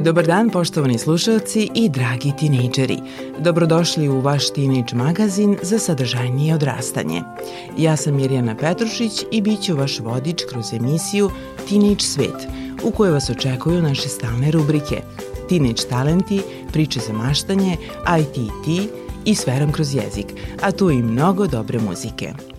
Dobar dan poštovani slušalci i dragi tinejdžeri. Dobrodošli u vaš Teenage magazin za sadržajnije odrastanje. Ja sam Mirjana Petrušić i bit ću vaš vodič kroz emisiju Teenage svet, u kojoj vas očekuju naše stalne rubrike Teenage talenti, priče za maštanje, ITT i sferom kroz jezik, a tu i mnogo dobre muzike.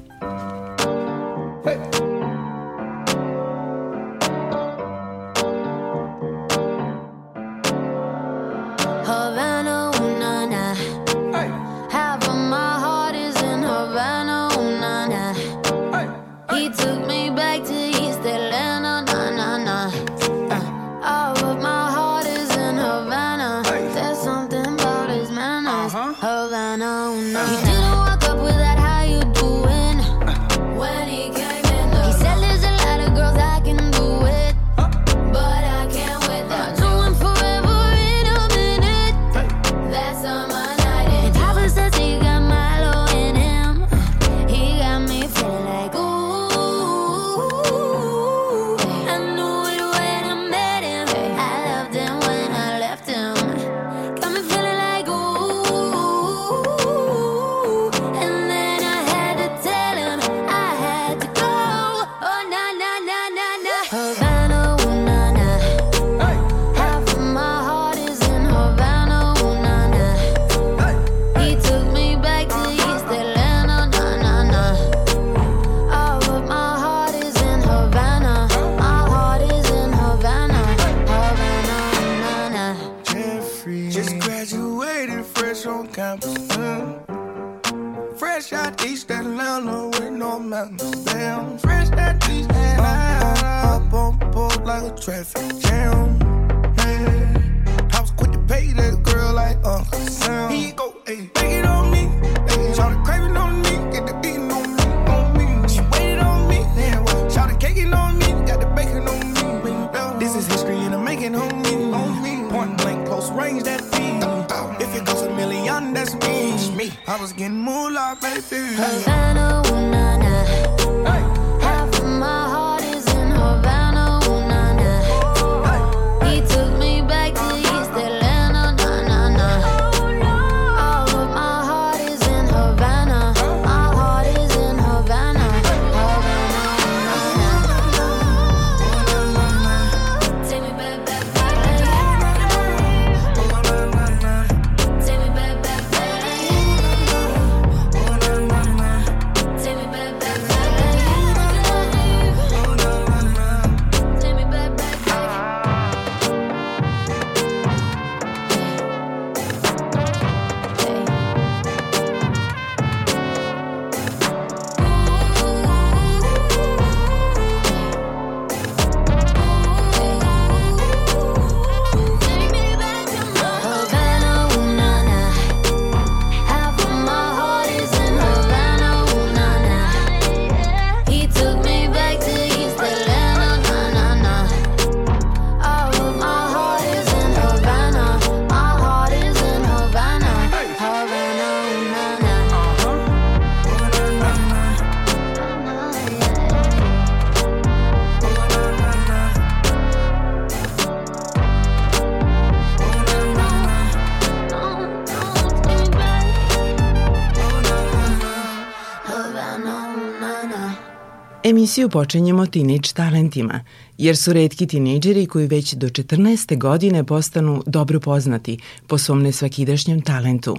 Emisiju počinjemo Teenage talentima, jer su redki tinejdžeri koji već do 14. godine postanu dobro poznati po svom nesvakidašnjem talentu.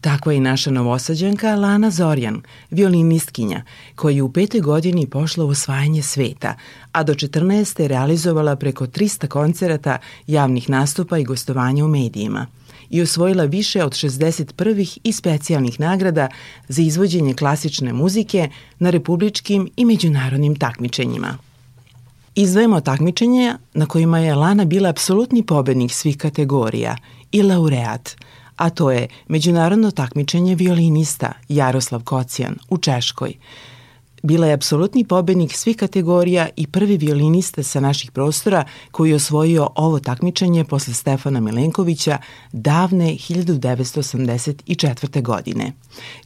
Takva je i naša novosađanka Lana Zorjan, violinistkinja, koja je u petoj godini pošla u osvajanje sveta, a do 14. realizovala preko 300 koncerata, javnih nastupa i gostovanja u medijima – i osvojila više od 60 prvih i specijalnih nagrada za izvođenje klasične muzike na republičkim i međunarodnim takmičenjima. Izdvajamo takmičenja na kojima je Lana bila apsolutni pobednik svih kategorija i laureat, a to je Međunarodno takmičenje violinista Jaroslav Kocijan u Češkoj, Bila je apsolutni pobednik svih kategorija i prvi violinista sa naših prostora koji je osvojio ovo takmičenje posle Stefana Milenkovića davne 1984. godine,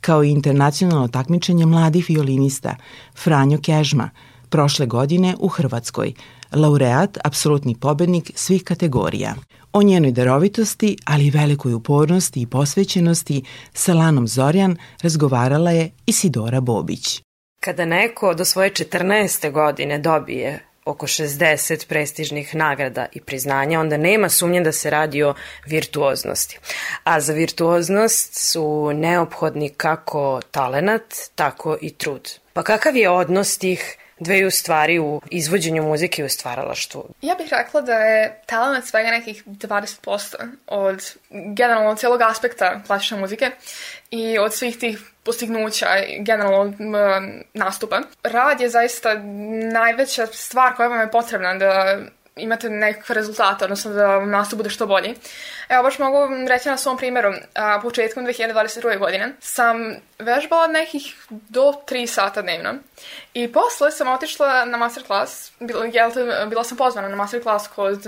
kao i internacionalno takmičenje mladih violinista Franjo Kežma, prošle godine u Hrvatskoj, laureat, apsolutni pobednik svih kategorija. O njenoj darovitosti, ali i velikoj upornosti i posvećenosti sa Lanom Zorjan razgovarala je Isidora Bobić. Kada neko do svoje 14. godine dobije oko 60 prestižnih nagrada i priznanja, onda nema sumnje da se radi o virtuoznosti. A za virtuoznost su neophodni kako talenat, tako i trud. Pa kakav je odnos tih dveju stvari u izvođenju muzike i u stvaralaštvu? Ja bih rekla da je talent svega nekih 20% od generalno cijelog aspekta klasične muzike i od svih tih postignuća i generalno nastupa. Rad je zaista najveća stvar koja vam je potrebna da imate nekakve rezultate, odnosno da vam nastup bude što bolji. Evo, baš mogu reći na svom primjeru, a, početkom 2022. godine sam vežbala nekih do 3 sata dnevno i posle sam otišla na masterclass, bila, bila sam pozvana na masterclass kod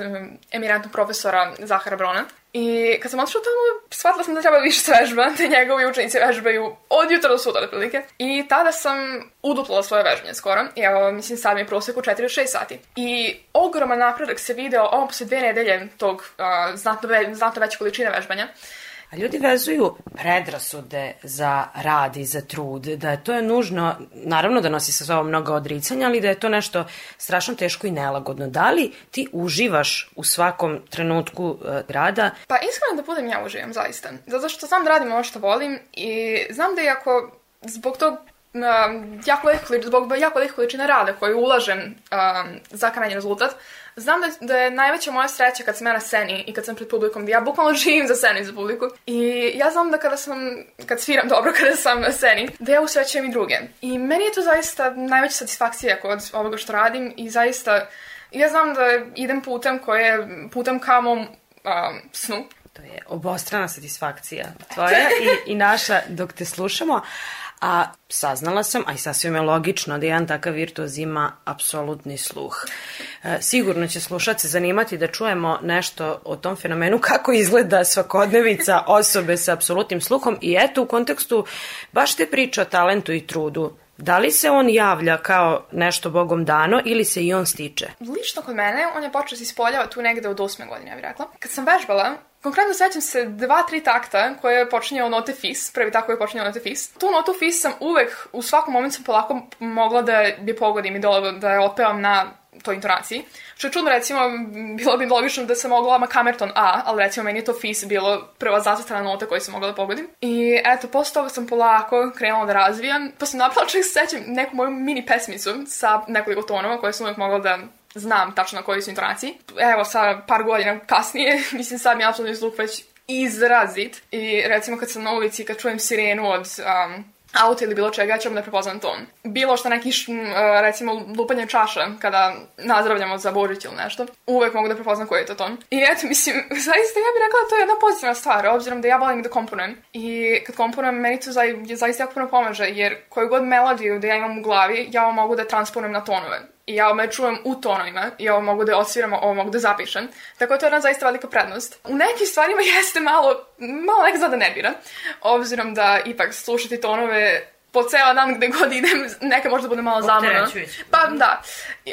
eminentnog profesora Zahara Brona I kad sam otišla tamo, shvatila sam da treba više svežba, te njegovi učenici vežbaju od jutra do sutra, otprilike. I tada sam uduplala svoje vežbanje skoro. I evo, mislim, sad mi je prosek u 4-6 sati. I ogroman napredak se video ovo posle dve nedelje tog uh, znatno, ve, znatno veće količine vežbanja. A ljudi vezuju predrasude za rad i za trud, da je to je nužno, naravno da nosi sa sobom mnogo odricanja, ali da je to nešto strašno teško i nelagodno. Da li ti uživaš u svakom trenutku uh, rada? Pa iskreno da budem ja uživam, zaista. Zato što znam da radim ovo što volim i znam da i ako zbog tog jako veliko, zbog jako veliko količine rada koju ulažem um, za krajnji rezultat, znam da, da je najveća moja sreća kad sam ja na sceni i kad sam pred publikom, ja bukvalno živim za scenu i za publiku. I ja znam da kada sam, kad sviram dobro, kada sam na sceni, da ja usrećujem i druge. I meni je to zaista najveća satisfakcija kod ovoga što radim i zaista ja znam da idem putem koje, putem ka mom um, snu. To je obostrana satisfakcija tvoja i, i naša dok te slušamo. A saznala sam, a i sasvim je logično da jedan takav virtuoz ima apsolutni sluh. E, sigurno će slušace zanimati da čujemo nešto o tom fenomenu, kako izgleda svakodnevica osobe sa apsolutnim sluhom i eto u kontekstu baš te priče o talentu i trudu Da li se on javlja kao nešto bogom dano ili se i on stiče? Lično kod mene, on je počeo se ispoljava tu negde od osme godine, ja bih rekla. Kad sam vežbala, Konkretno sećam se dva, tri takta koje počinje od note fis, prvi tak koji je počinje note fis. Tu notu fis sam uvek, u svakom momentu sam polako mogla da je pogodim i da, da je otpevam na toj intonaciji. Što je čudno, recimo, bilo bi logično da sam mogla ma kamerton A, ali recimo meni je to fis bilo prva zacrtana nota koju sam mogla da pogodim. I eto, posle toga sam polako krenula da razvijam, pa sam napravila čak se sećam neku moju mini pesmicu sa nekoliko tonova koje sam uvek mogla da znam tačno na kojoj su intonaciji. Evo, sa par godina kasnije, mislim sad mi je apsolutni zvuk već izrazit. I recimo kad sam na ulici, kad čujem sirenu od um, auto ili bilo čega, ja ću da prepoznam ton. Bilo što neki, š, recimo, lupanje čaša kada nazdravljamo za Božić ili nešto, uvek mogu da prepoznam koji je to ton. I eto, mislim, zaista ja bih rekla da to je jedna pozitivna stvar, obzirom da ja volim da komponujem. I kad komponujem, meni to zaista jako puno pomaže, jer koju god melodiju da ja imam u glavi, ja mogu da transponujem na tonove i ja me čujem u tonovima i ovo mogu da odsviram, ovo mogu da zapišem. Tako da to je jedna zaista velika prednost. U nekim stvarima jeste malo, malo nekako da nervira, obzirom da ipak slušati tonove po ceo dan gde god idem, neka možda bude malo. Opterećujuće. Pa da,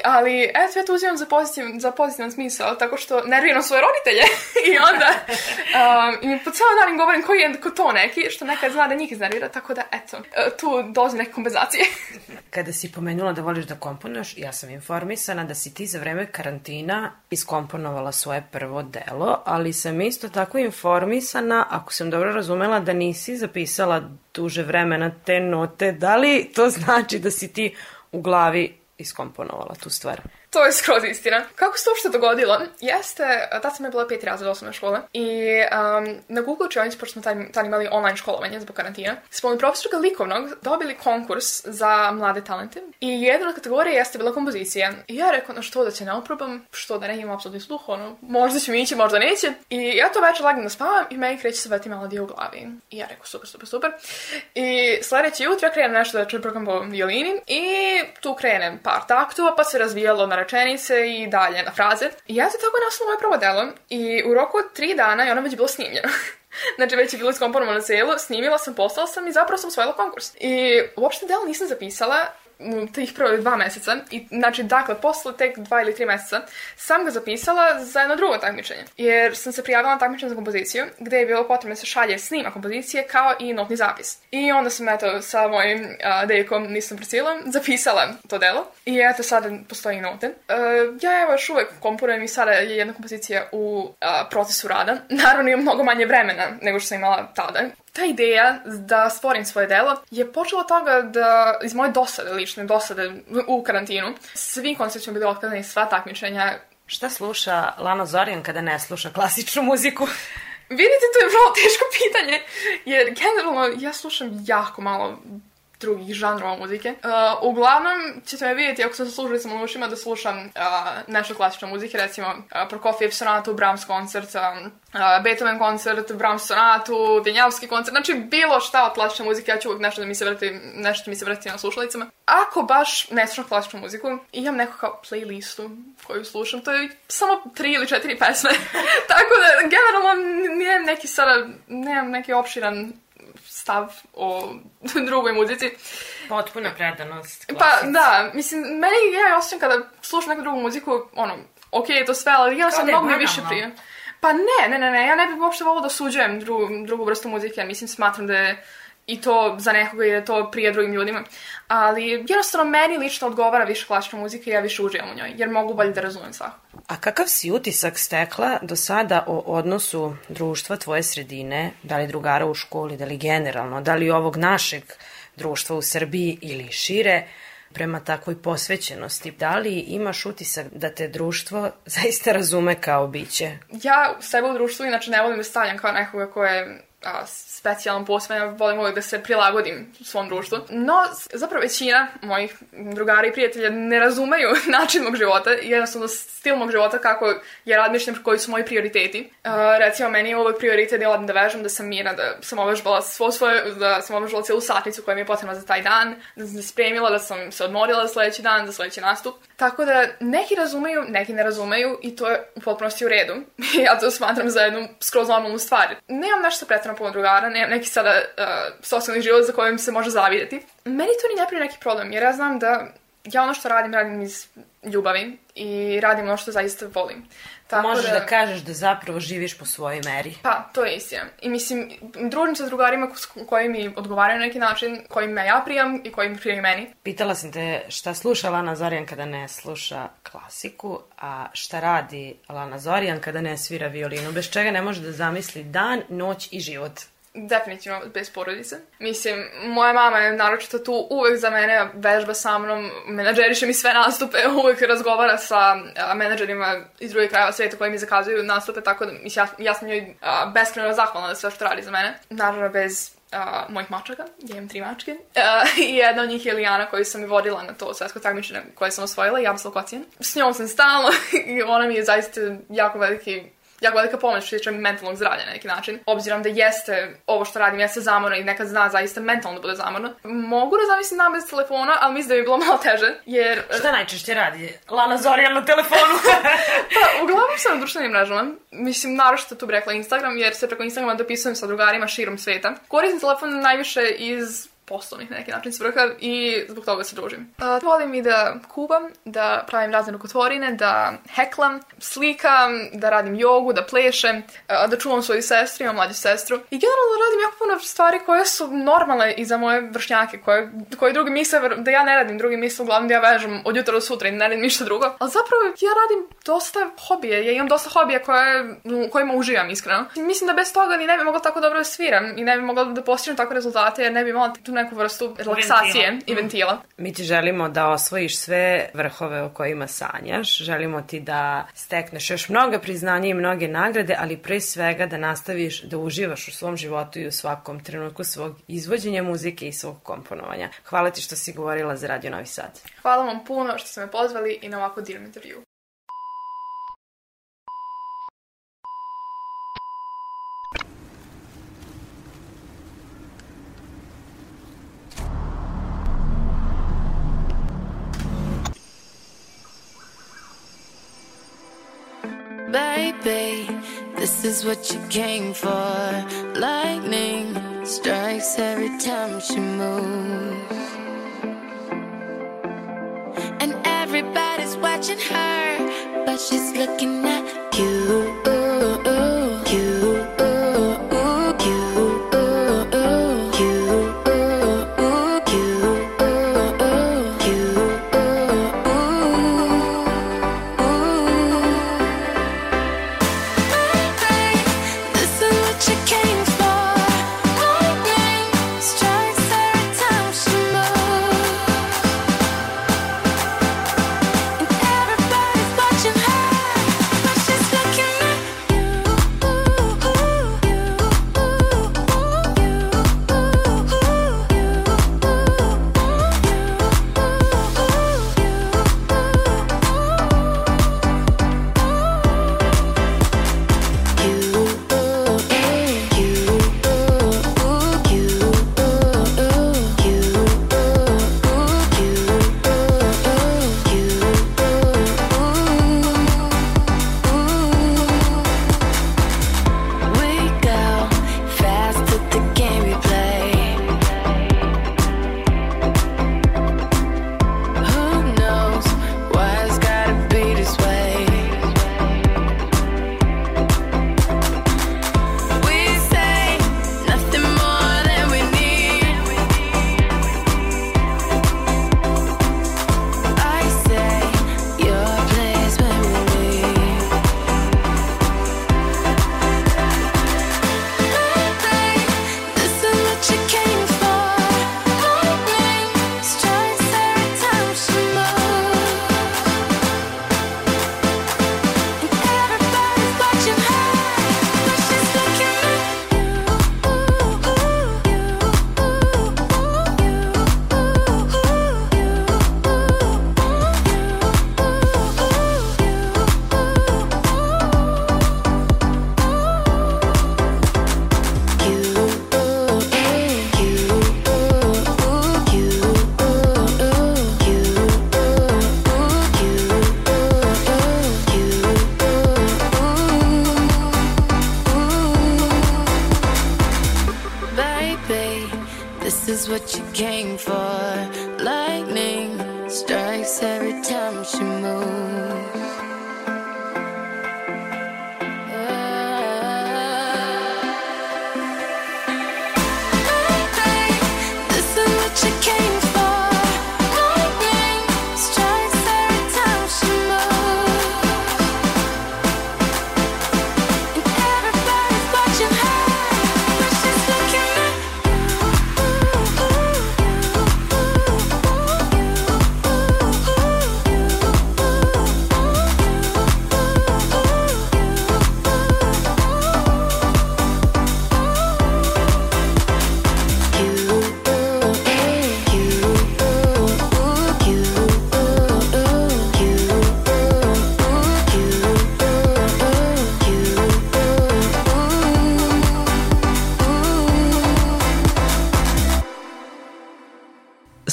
ali eto ja to uzimam za, pozitiv, za pozitivan smisao, tako što nerviram svoje roditelje i onda um, i po ceo dan im govorim koji je ko to neki, što nekad zna da njih iznervira, tako da eto, e, tu dolazi neke kompenzacije. Kada si pomenula da voliš da komponuješ, ja sam informisana da si ti za vreme karantina iskomponovala svoje prvo delo, ali sam isto tako informisana, ako sam dobro razumela, da nisi zapisala duže vremena te note. Da li to znači da si ti u glavi iskomponovala tu stvar? To je skroz istina. Kako se to uopšte dogodilo? Jeste, tad sam je bila peti razred osnovne škole i um, na Google učionici, pošto smo tad, imali online školovanje zbog karantina, smo od profesorka likovnog dobili konkurs za mlade talente i jedna od kategorija jeste bila kompozicija. I ja rekao, na što da će ne oprobam, što da ne imam apsolutni sluh, ono, možda će mi ići, možda neće. I ja to večer da spavam i meni kreće saveti melodija u glavi. I ja rekao, super, super, super. I sledeće jutro ja krenem nešto da čeprkam po violini i tu krenem par taktova, pa se razvijalo na rečenice i dalje na fraze. I ja se tako nastalo moje prvo delo i u roku od tri dana je ono već bilo snimljeno. Znači, već je bilo iskomponovano celo, snimila sam, poslala sam i zapravo sam osvojila konkurs. I uopšte delo nisam zapisala, tih prvo dva meseca i znači dakle posle tek dva ili tri meseca sam ga zapisala za jedno drugo takmičenje. Jer sam se prijavila na takmičenje za kompoziciju gde je bilo potrebno da se šalje snima kompozicije kao i notni zapis. I onda sam eto sa mojim a, dejkom nisam presilom zapisala to delo. I eto sada postoji note. E, ja evo još uvek komponujem i sada je jedna kompozicija u a, procesu rada. Naravno imam mnogo manje vremena nego što sam imala tada ta ideja da stvorim svoje delo je počela od toga da iz moje dosade, lične dosade u karantinu, svi koncerti su bili otkazani, sva takmičenja. Šta sluša Lana Zorjan kada ne sluša klasičnu muziku? Vidite, to je vrlo teško pitanje, jer generalno ja slušam jako malo drugih žanrova muzike. Uh, uglavnom ćete me vidjeti ako sam u ušima da slušam uh, nešto klasične muzike, recimo uh, Prokofjev sonatu, Brahms koncert, um, uh, Beethoven koncert, Brahms sonatu, Vjenjavski koncert, znači bilo šta od klasične muzike, ja ću uvijek nešto da mi se vrti, nešto mi se vrti na slušalicama. Ako baš ne slušam klasičnu muziku, imam neku kao playlistu koju slušam, to je samo tri ili četiri pesme. Tako da, generalno, nemam neki sada, nemam neki opširan stav o drugoj muzici. Potpuna predanost Pa klasici. da, mislim, meni ja osjećam kada slušam neku drugu muziku, ono, okej je to sve, ali ja sam mnogo mi više prije. Pa ne, ne, ne, ne, ja ne bih uopšte volila da osuđujem drugu, drugu vrstu muzike, mislim, smatram da je i to za nekoga je to prije drugim ljudima. Ali jednostavno meni lično odgovara više klasična muzika i ja više uživam u njoj, jer mogu bolje da razumem svako. A kakav si utisak stekla do sada o odnosu društva tvoje sredine, da li drugara u školi, da li generalno, da li ovog našeg društva u Srbiji ili šire, prema takvoj posvećenosti? Da li imaš utisak da te društvo zaista razume kao biće? Ja sebe u društvu inače ne volim da stavljam kao nekoga ko je a, specijalan posve, ja volim uvijek da se prilagodim svom društvu. No, zapravo većina mojih drugara i prijatelja ne razumeju način mog života jednostavno stil mog života kako je razmišljam koji su moji prioriteti. Uh, recimo, meni je uvijek prioritet da odem da vežem, da sam mirna, da sam ovežbala svo svoje, da sam ovežbala cijelu satnicu koja mi je potrebna za taj dan, da sam se spremila, da sam se odmorila za sledeći dan, za sledeći nastup. Tako da neki razumeju, neki ne razumeju i to je u potpunosti u redu. ja to smatram za jednu skroz normalnu stvar. Nemam nešto pretrano puno drugara, nemam neki sada uh, socijalni život za kojim se može zavidjeti. Meni to ni ne neki problem, jer ja znam da ja ono što radim, radim iz ljubavi i radim ono što zaista volim. Tako Možeš da... kažeš da zapravo živiš po svojoj meri. Pa, to je istina. I mislim, družim se s drugarima ko- koji mi odgovaraju na neki način, kojima ja prijam i koji prijaju meni. Pitala sam te šta sluša Lana Zorjan kada ne sluša klasiku, a šta radi Lana Zorjan kada ne svira violinu, bez čega ne može da zamisli dan, noć i život. Definitivno bez porodice. Mislim, moja mama je naročito tu uvek za mene vežba sa mnom, menadžeriše mi sve nastupe, uvek razgovara sa a, menadžerima iz drugih krajeva sveta koji mi zakazuju nastupe, tako da mislim, ja, ja sam njoj beskreno zahvalna za sve što radi za mene. Naravno, bez a, mojih mačaka, ja imam tri mačke. A, I jedna od njih je Lijana koju sam i vodila na to svetsko takmičenje koje sam osvojila, Jaroslav Kocijan. S njom sam stalno i ona mi je zaista jako veliki jako velika pomoć što se tiče mentalnog zdravlja na neki način. Obzirom da jeste ovo što radim, jeste zamorno i nekad zna zaista mentalno da bude zamorno. Mogu da zamislim dan bez telefona, ali mislim da bi bilo malo teže, jer... Šta najčešće radi Lana Zorjan na telefonu? Pa, uglavnom sam na društvenim mrežama. Mislim, naročito tu bi rekla Instagram, jer se preko Instagrama dopisujem sa drugarima širom sveta. Koristim telefon najviše iz poslovnih na neki način svrha i zbog toga se družim. Uh, volim i da kuvam, da pravim razne rukotvorine, da heklam, slikam, da radim jogu, da plešem, uh, da čuvam svoju sestru, imam mlađu sestru. I generalno radim jako puno stvari koje su normalne i za moje vršnjake, koje, koje drugi misle da ja ne radim, drugi misle uglavnom da ja vežem od jutra do sutra i ne radim ništa drugo. Ali zapravo ja radim dosta hobije, ja imam dosta hobija koje, u kojima uživam iskreno. Mislim da bez toga ni ne bi mogla tako dobro da sviram i ne bi mogla da postižem takve rezultate jer ne bi imala tu neku vrstu relaksacije Ventila. i ventila. Mi ti želimo da osvojiš sve vrhove o kojima sanjaš. Želimo ti da stekneš još mnoga priznanja i mnoge nagrade, ali pre svega da nastaviš da uživaš u svom životu i u svakom trenutku svog izvođenja muzike i svog komponovanja. Hvala ti što si govorila za Radio Novi Sad. Hvala vam puno što ste me pozvali i na ovako divnom intervju. Baby, this is what you came for. Lightning strikes every time she moves. And everybody's watching her, but she's looking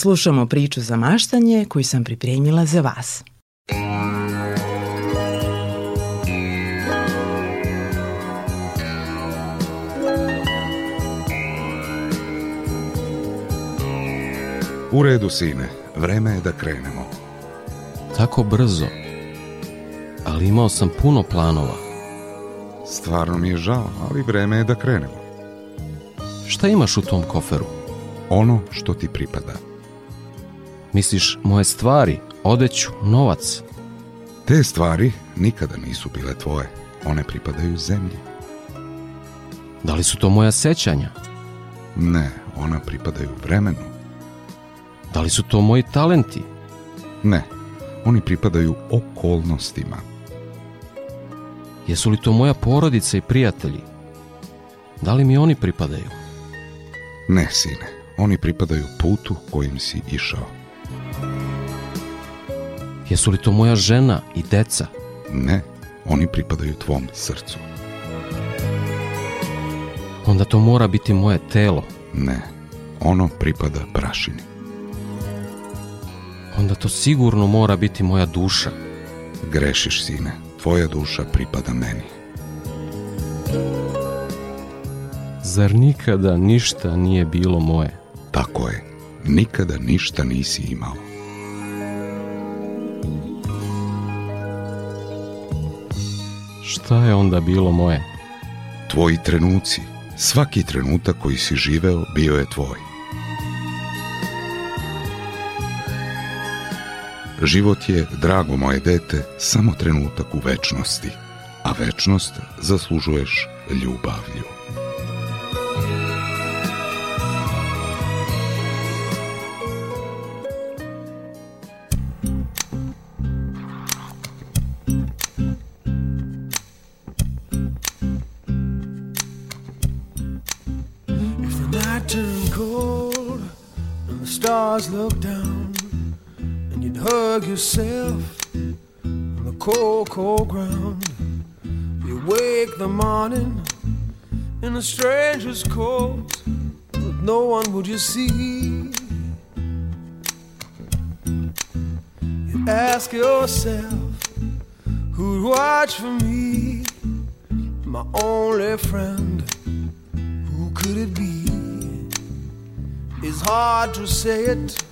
Slušamo priču za maštanje koju sam pripremila za vas. U redu, sine, vreme je da krenemo. Tako brzo. Ali imao sam puno planova. Stvarno mi je žao, ali vreme je da krenemo. Šta imaš u tom koferu? Ono što ti pripada. Misliš moje stvari, odeću, novac? Te stvari nikada nisu bile tvoje. One pripadaju zemlji. Da li su to moja sećanja? Ne, ona pripadaju vremenu. Da li su to moji talenti? Ne, oni pripadaju okolnostima. Jesu li to moja porodica i prijatelji? Da li mi oni pripadaju? Ne, sine, oni pripadaju putu kojim si išao. Jesu li to moja žena i deca? Ne, oni pripadaju tvom srcu. Onda to mora biti moje telo. Ne, ono pripada prašini. Onda to sigurno mora biti moja duša. Grešiš, sine, tvoja duša pripada meni. Zar nikada ništa nije bilo moje? Tako je, nikada ništa nisi imao. Šta je onda bilo moje? Tvoji trenuci, svaki trenutak koji si živeo bio je tvoj. Život je, drago moje dete, samo trenutak u večnosti, a večnost zaslužuješ ljubavlju. Stars look down, and you'd hug yourself on the cold, cold ground, you wake the morning in a stranger's coat, but no one would you see. You ask yourself, who'd watch for me, my only friend? Who could it be? It's hard to say it.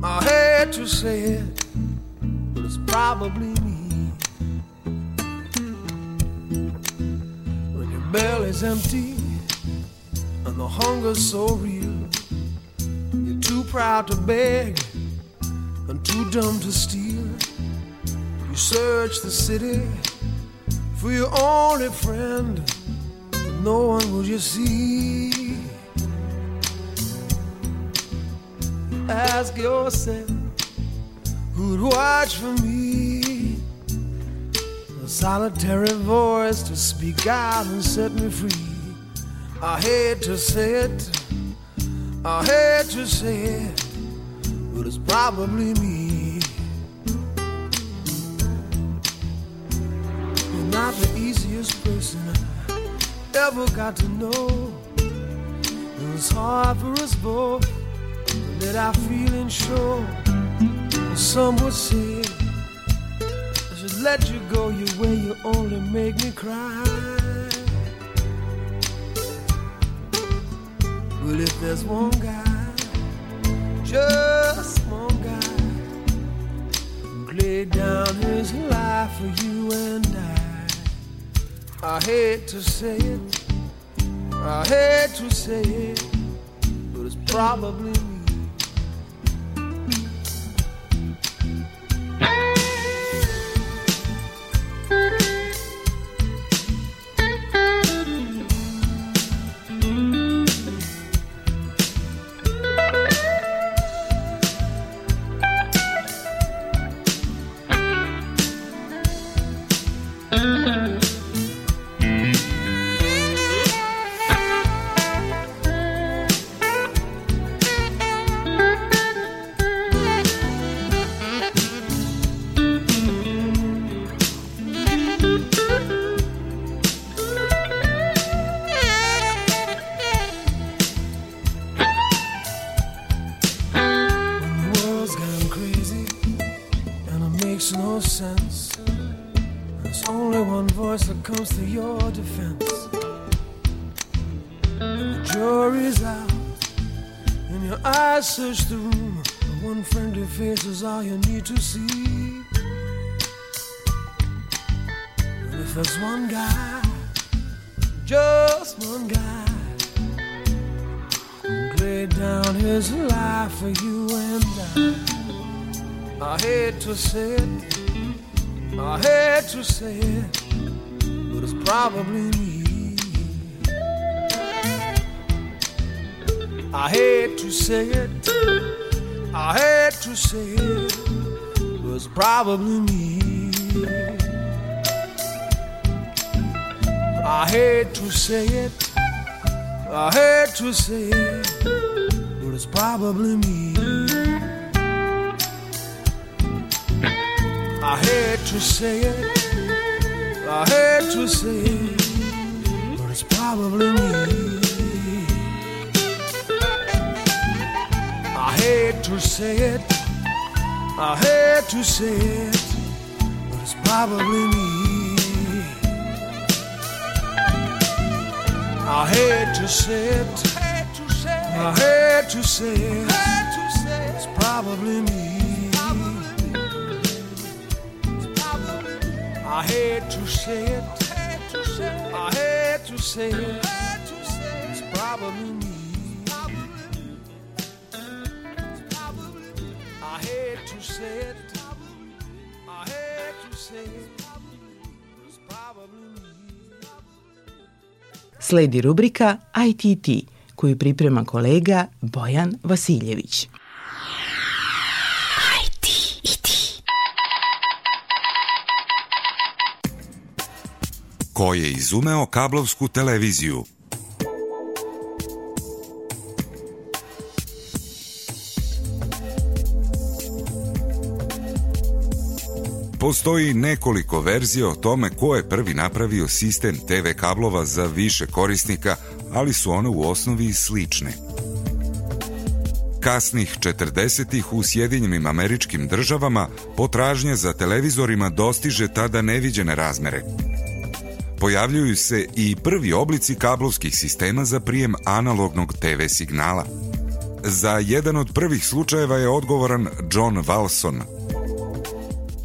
I hate to say it, but it's probably me. When your belly's empty and the hunger's so real, you're too proud to beg and too dumb to steal. You search the city for your only friend but no one will you see. Ask yourself who'd watch for me. A solitary voice to speak out and set me free. I hate to say it, I hate to say it, but it's probably me. You're not the easiest person I ever got to know. It was hard for us both to I feel feelings show. Some would say I should let you go your way. You only make me cry. But if there's one guy, just one guy, who laid down his life for you and I. I hate to say it, I hate to say it, but it's probably search the room, one friendly face is all you need to see. And if there's one guy, just one guy, who laid down his life for you and I, I hate to say it, I hate to say it, but it's probably I hate to say it, I hate to say it, but it's probably me. I hate to say it, I hate to say it, but it's probably me. I hate to say it, I hate to say it, but it's probably me. To say it, I hate to say it, but it's probably me. I hate to say it, I hate to say it, it's probably me. I hate to say it, I hate to say it, it's probably me. It. I hate to say it. It's probably me. Sledi rubrika ITT koju priprema kolega Bojan Vasiljević. Ko je izumeo kablovsku televiziju? Postoji nekoliko verzija o tome ko je prvi napravio sistem TV kablova za više korisnika, ali su one u osnovi slične. Kasnih 40-ih u Sjedinjenim američkim državama potražnja za televizorima dostiže tada neviđene razmere. Pojavljuju se i prvi oblici kablovskih sistema za prijem analognog TV signala. Za jedan od prvih slučajeva je odgovoran John Walson,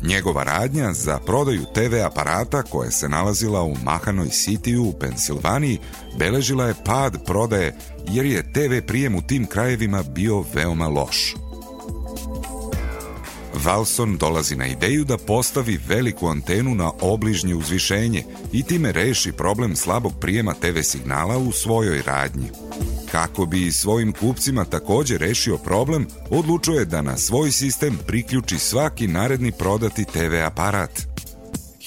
Njegova radnja za prodaju TV aparata koja se nalazila u Mahanoj City u Pensilvaniji beležila je pad prodaje jer je TV prijem u tim krajevima bio veoma loš. Valson dolazi na ideju da postavi veliku antenu na obližnje uzvišenje i time reši problem slabog prijema TV signala u svojoj radnji. Kako bi svojim kupcima takođe rešio problem, odlučio je da na svoj sistem priključi svaki naredni prodati TV aparat.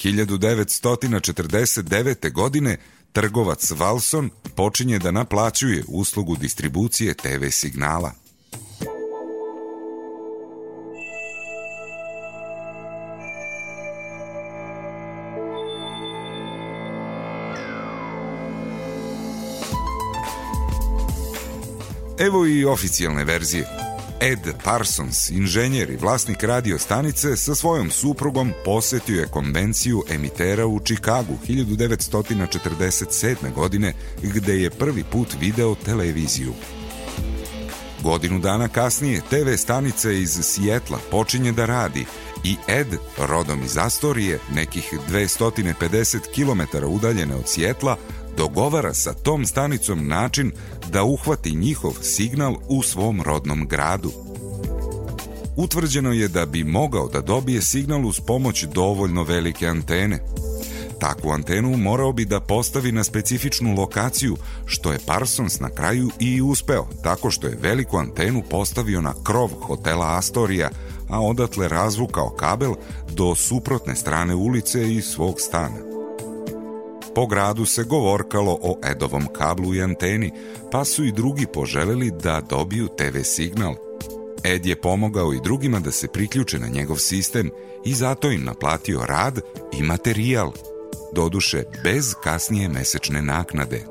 1949. godine trgovac Valson počinje da naplaćuje uslugu distribucije TV signala. Evo i oficijalne verzije. Ed Parsons, inženjer i vlasnik radio stanice, sa svojom suprugom posetio je konvenciju emitera u Čikagu 1947. godine, gde je prvi put video televiziju. Godinu dana kasnije TV stanica iz Sijetla počinje da radi i Ed, rodom iz Astorije, nekih 250 km udaljene od Sjetla, dogovara sa tom stanicom način da uhvati njihov signal u svom rodnom gradu. Utvrđeno je da bi mogao da dobije signal uz pomoć dovoljno velike antene. Takvu antenu morao bi da postavi na specifičnu lokaciju, što je Parsons na kraju i uspeo, tako što je veliku antenu postavio na krov hotela Astoria, a odatle razvukao kabel do suprotne strane ulice i svog stana. Po gradu se govorkalo o Edovom kablu i anteni, pa su i drugi poželeli da dobiju TV signal. Ed je pomogao i drugima da se priključe na njegov sistem i zato im naplatio rad i materijal, doduše bez kasnije mesečne naknade.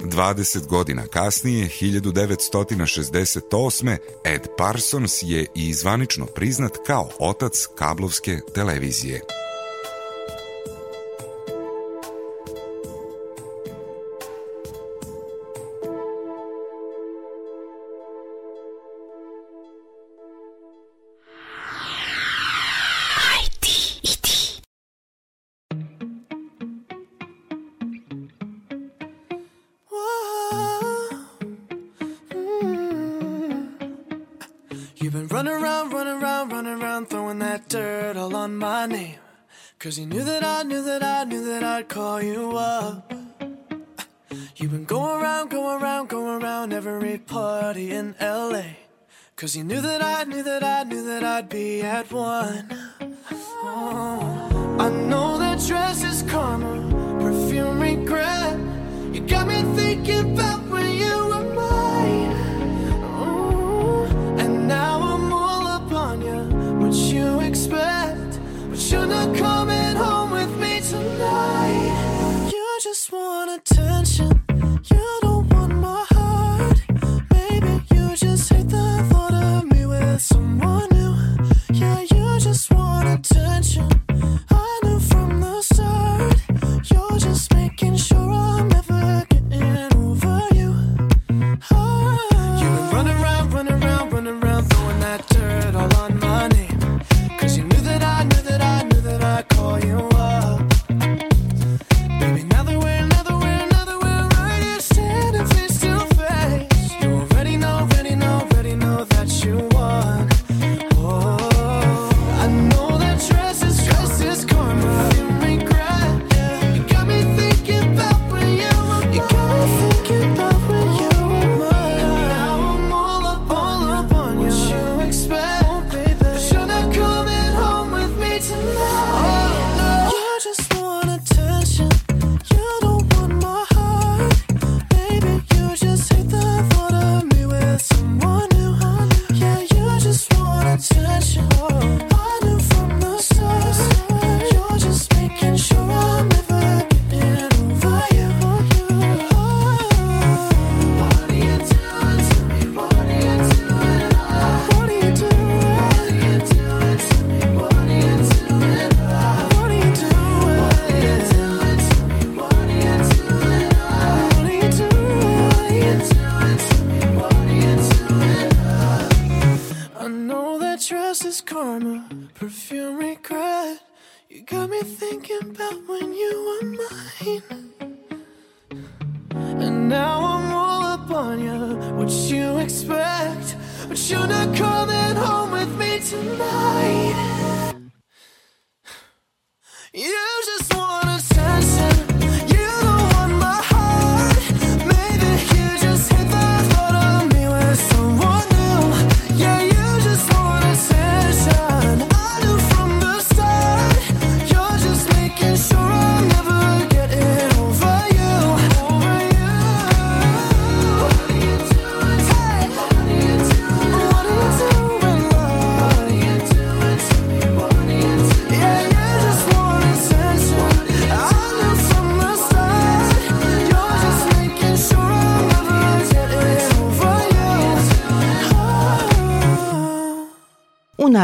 20 godina kasnije, 1968. Ed Parsons je i zvanično priznat kao otac kablovske televizije. My name. Cause you knew that I knew that I knew that I'd call you up. You've been going around, going around, going around every party in LA. Cause you knew that I knew that I knew that I'd be at one. Oh, I know that dress is karma, perfume regret. You got me thinking about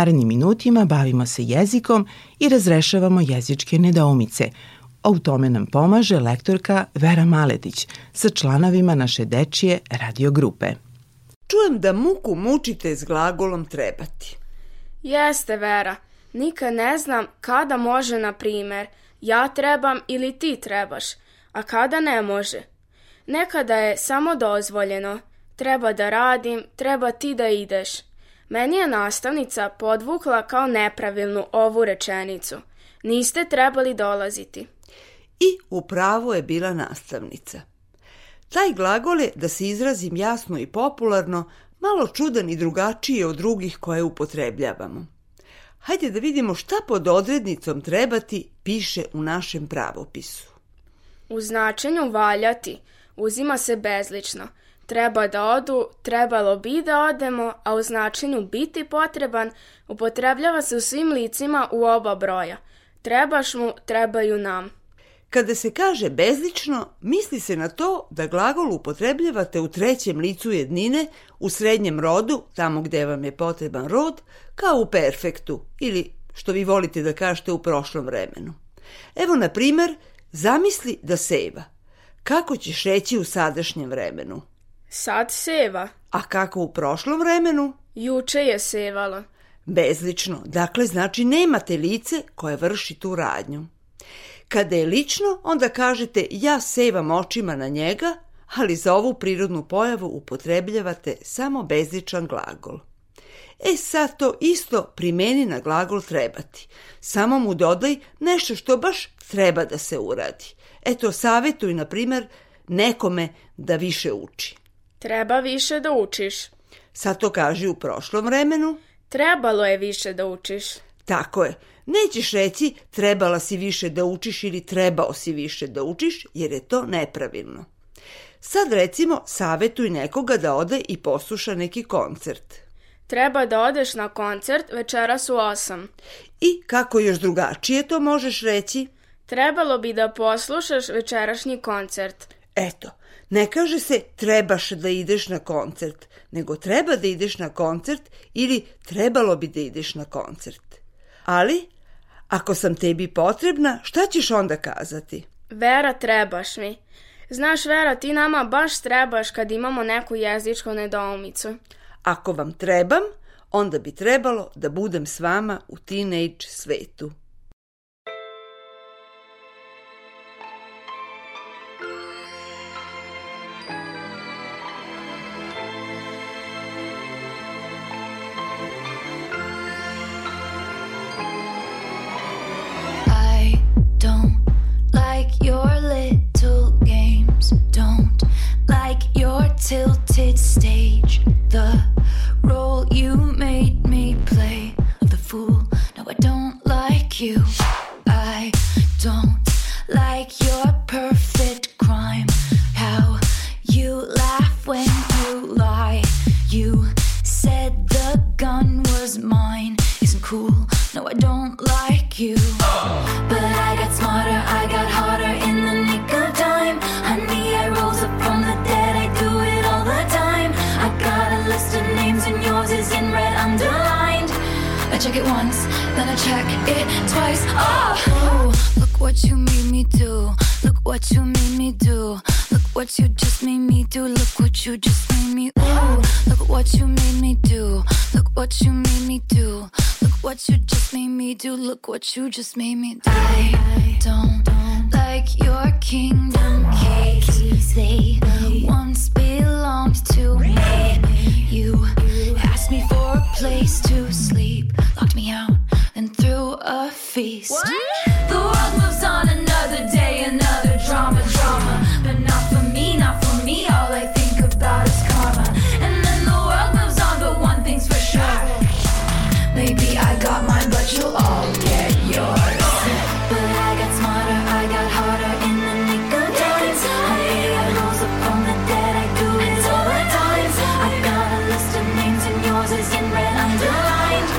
narednim minutima bavimo se jezikom i razrešavamo jezičke nedoumice. A u tome nam pomaže lektorka Vera Maletić sa članovima naše dečije radiogrupe. Čujem da muku mučite s glagolom trebati. Jeste, Vera. Nikad ne znam kada može, na primer, ja trebam ili ti trebaš, a kada ne može. Nekada je samo dozvoljeno. Treba da radim, treba ti da ideš. Meni je nastavnica podvukla kao nepravilnu ovu rečenicu. Niste trebali dolaziti. I upravo je bila nastavnica. Taj glagol je, da se izrazim jasno i popularno, malo čudan i drugačiji od drugih koje upotrebljavamo. Hajde da vidimo šta pod odrednicom trebati piše u našem pravopisu. U značenju valjati uzima se bezlično. Treba da odu, trebalo bi da odemo, a u značenju biti potreban upotrebljava se u svim licima u oba broja. Trebaš mu, trebaju nam. Kada se kaže bezlično, misli se na to da glagol upotrebljavate u trećem licu jednine, u srednjem rodu, tamo gde vam je potreban rod, kao u perfektu ili, što vi volite da kažete, u prošlom vremenu. Evo, na primer, zamisli da seva. Kako ćeš reći u sadašnjem vremenu? Sad seva. A kako u prošlom vremenu? Juče je sevala. Bezlično, dakle znači nemate lice koje vrši tu radnju. Kada je lično, onda kažete ja sevam očima na njega, ali za ovu prirodnu pojavu upotrebljavate samo bezličan glagol. E sad to isto primeni na glagol trebati. Samo mu dodaj nešto što baš treba da se uradi. Eto, savjetuj, na primer, nekome da više uči. Treba više da učiš. Sad to kaži u prošlom vremenu. Trebalo je više da učiš. Tako je. Nećeš reći trebala si više da učiš ili trebao si više da učiš, jer je to nepravilno. Sad recimo savjetuj nekoga da ode i posluša neki koncert. Treba da odeš na koncert večeras u 8. I kako još drugačije to možeš reći? Trebalo bi da poslušaš večerašnji koncert. Eto, ne kaže se trebaš da ideš na koncert, nego treba da ideš na koncert ili trebalo bi da ideš na koncert. Ali, ako sam tebi potrebna, šta ćeš onda kazati? Vera, trebaš mi. Znaš, Vera, ti nama baš trebaš kad imamo neku jezičku nedoumicu. Ako vam trebam, onda bi trebalo da budem s vama u teenage svetu. Don't like your tilted stage. The role you made me play of the fool. No, I don't like you. I don't like your perfect crime. You made me do. Look what you just made me do. Look what you just made me. Ooh, look what you made me do. Look what you made me do. Look what you just made me do. Look what you just made me do. I don't like your kingdom keys. They once belonged to me. You asked me for a place to sleep, locked me out, then threw a feast. The world moves on another day, another drama, drama. But not for me, not for me. All I think about is karma. And then the world moves on, but one thing's for sure. Maybe I got mine, but you'll all get yours. But I got smarter, I got harder in the nick of time. I rose the dead, I do it all the. I got a list of names and yours is in red underlined.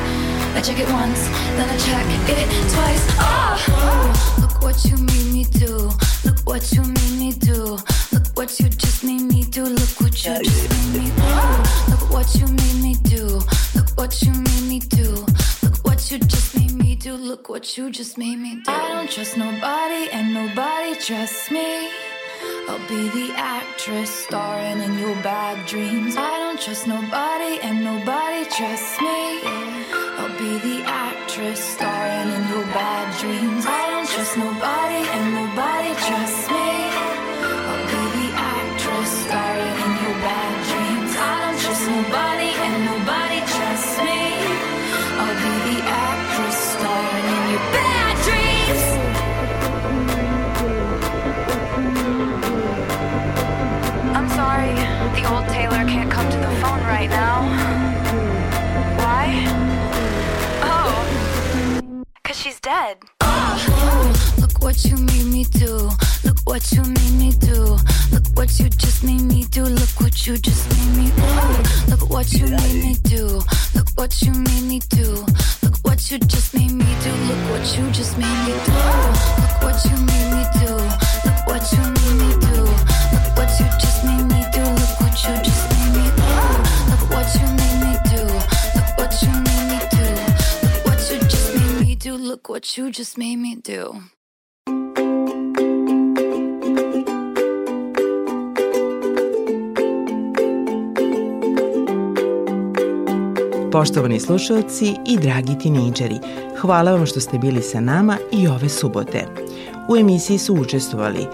I check it once, then I check it twice. Oh, look what you made me do. Look what you made me do. Look what you just made me do. Look what you just made me do. Look what you made me do. Look what you made me do. Look what you just made me do. Look what you just made me do. I don't trust nobody and nobody trusts me. I'll be the actress starring in your bad dreams. I don't trust nobody and nobody trusts me. I'll be the actress starring in your bad dreams. Oh, trust nobody and nobody trusts me. Oh, I'll be the actress starring in your bad dreams. I don't trust nobody and nobody trusts me. I'll be the actress starring in your bad dreams. I'm sorry, the old Taylor can't come to the phone right now. Oh, because she's dead. Oh, look what you made me do. Look what you made me do. Look what you just made me do. Look what you just made me do. Look what you made me do. Look what you made me do. Look what you just made me do. Look what you just made me do. Look what you made me do. Look what you made me do. What you just made me do. Poštovani slušalci i dragi tinejdžeri, hvala vam što ste bili sa nama i ove subote. U emisiji su učestvovali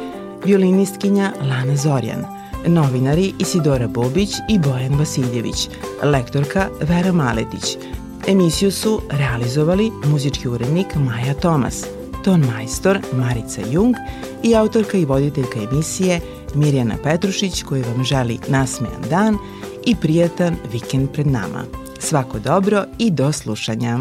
violinistkinja Lana Zorjan, novinari Isidora Bobić i Bojan Vasiljević, lektorka Vera Maletić. Emisiju su realizovali muzički urednik Maja Tomas, ton majstor Marica Jung i autorka i voditeljka emisije Mirjana Petrušić koji vam želi nasmejan dan i prijatan vikend pred nama. Svako dobro i do slušanja.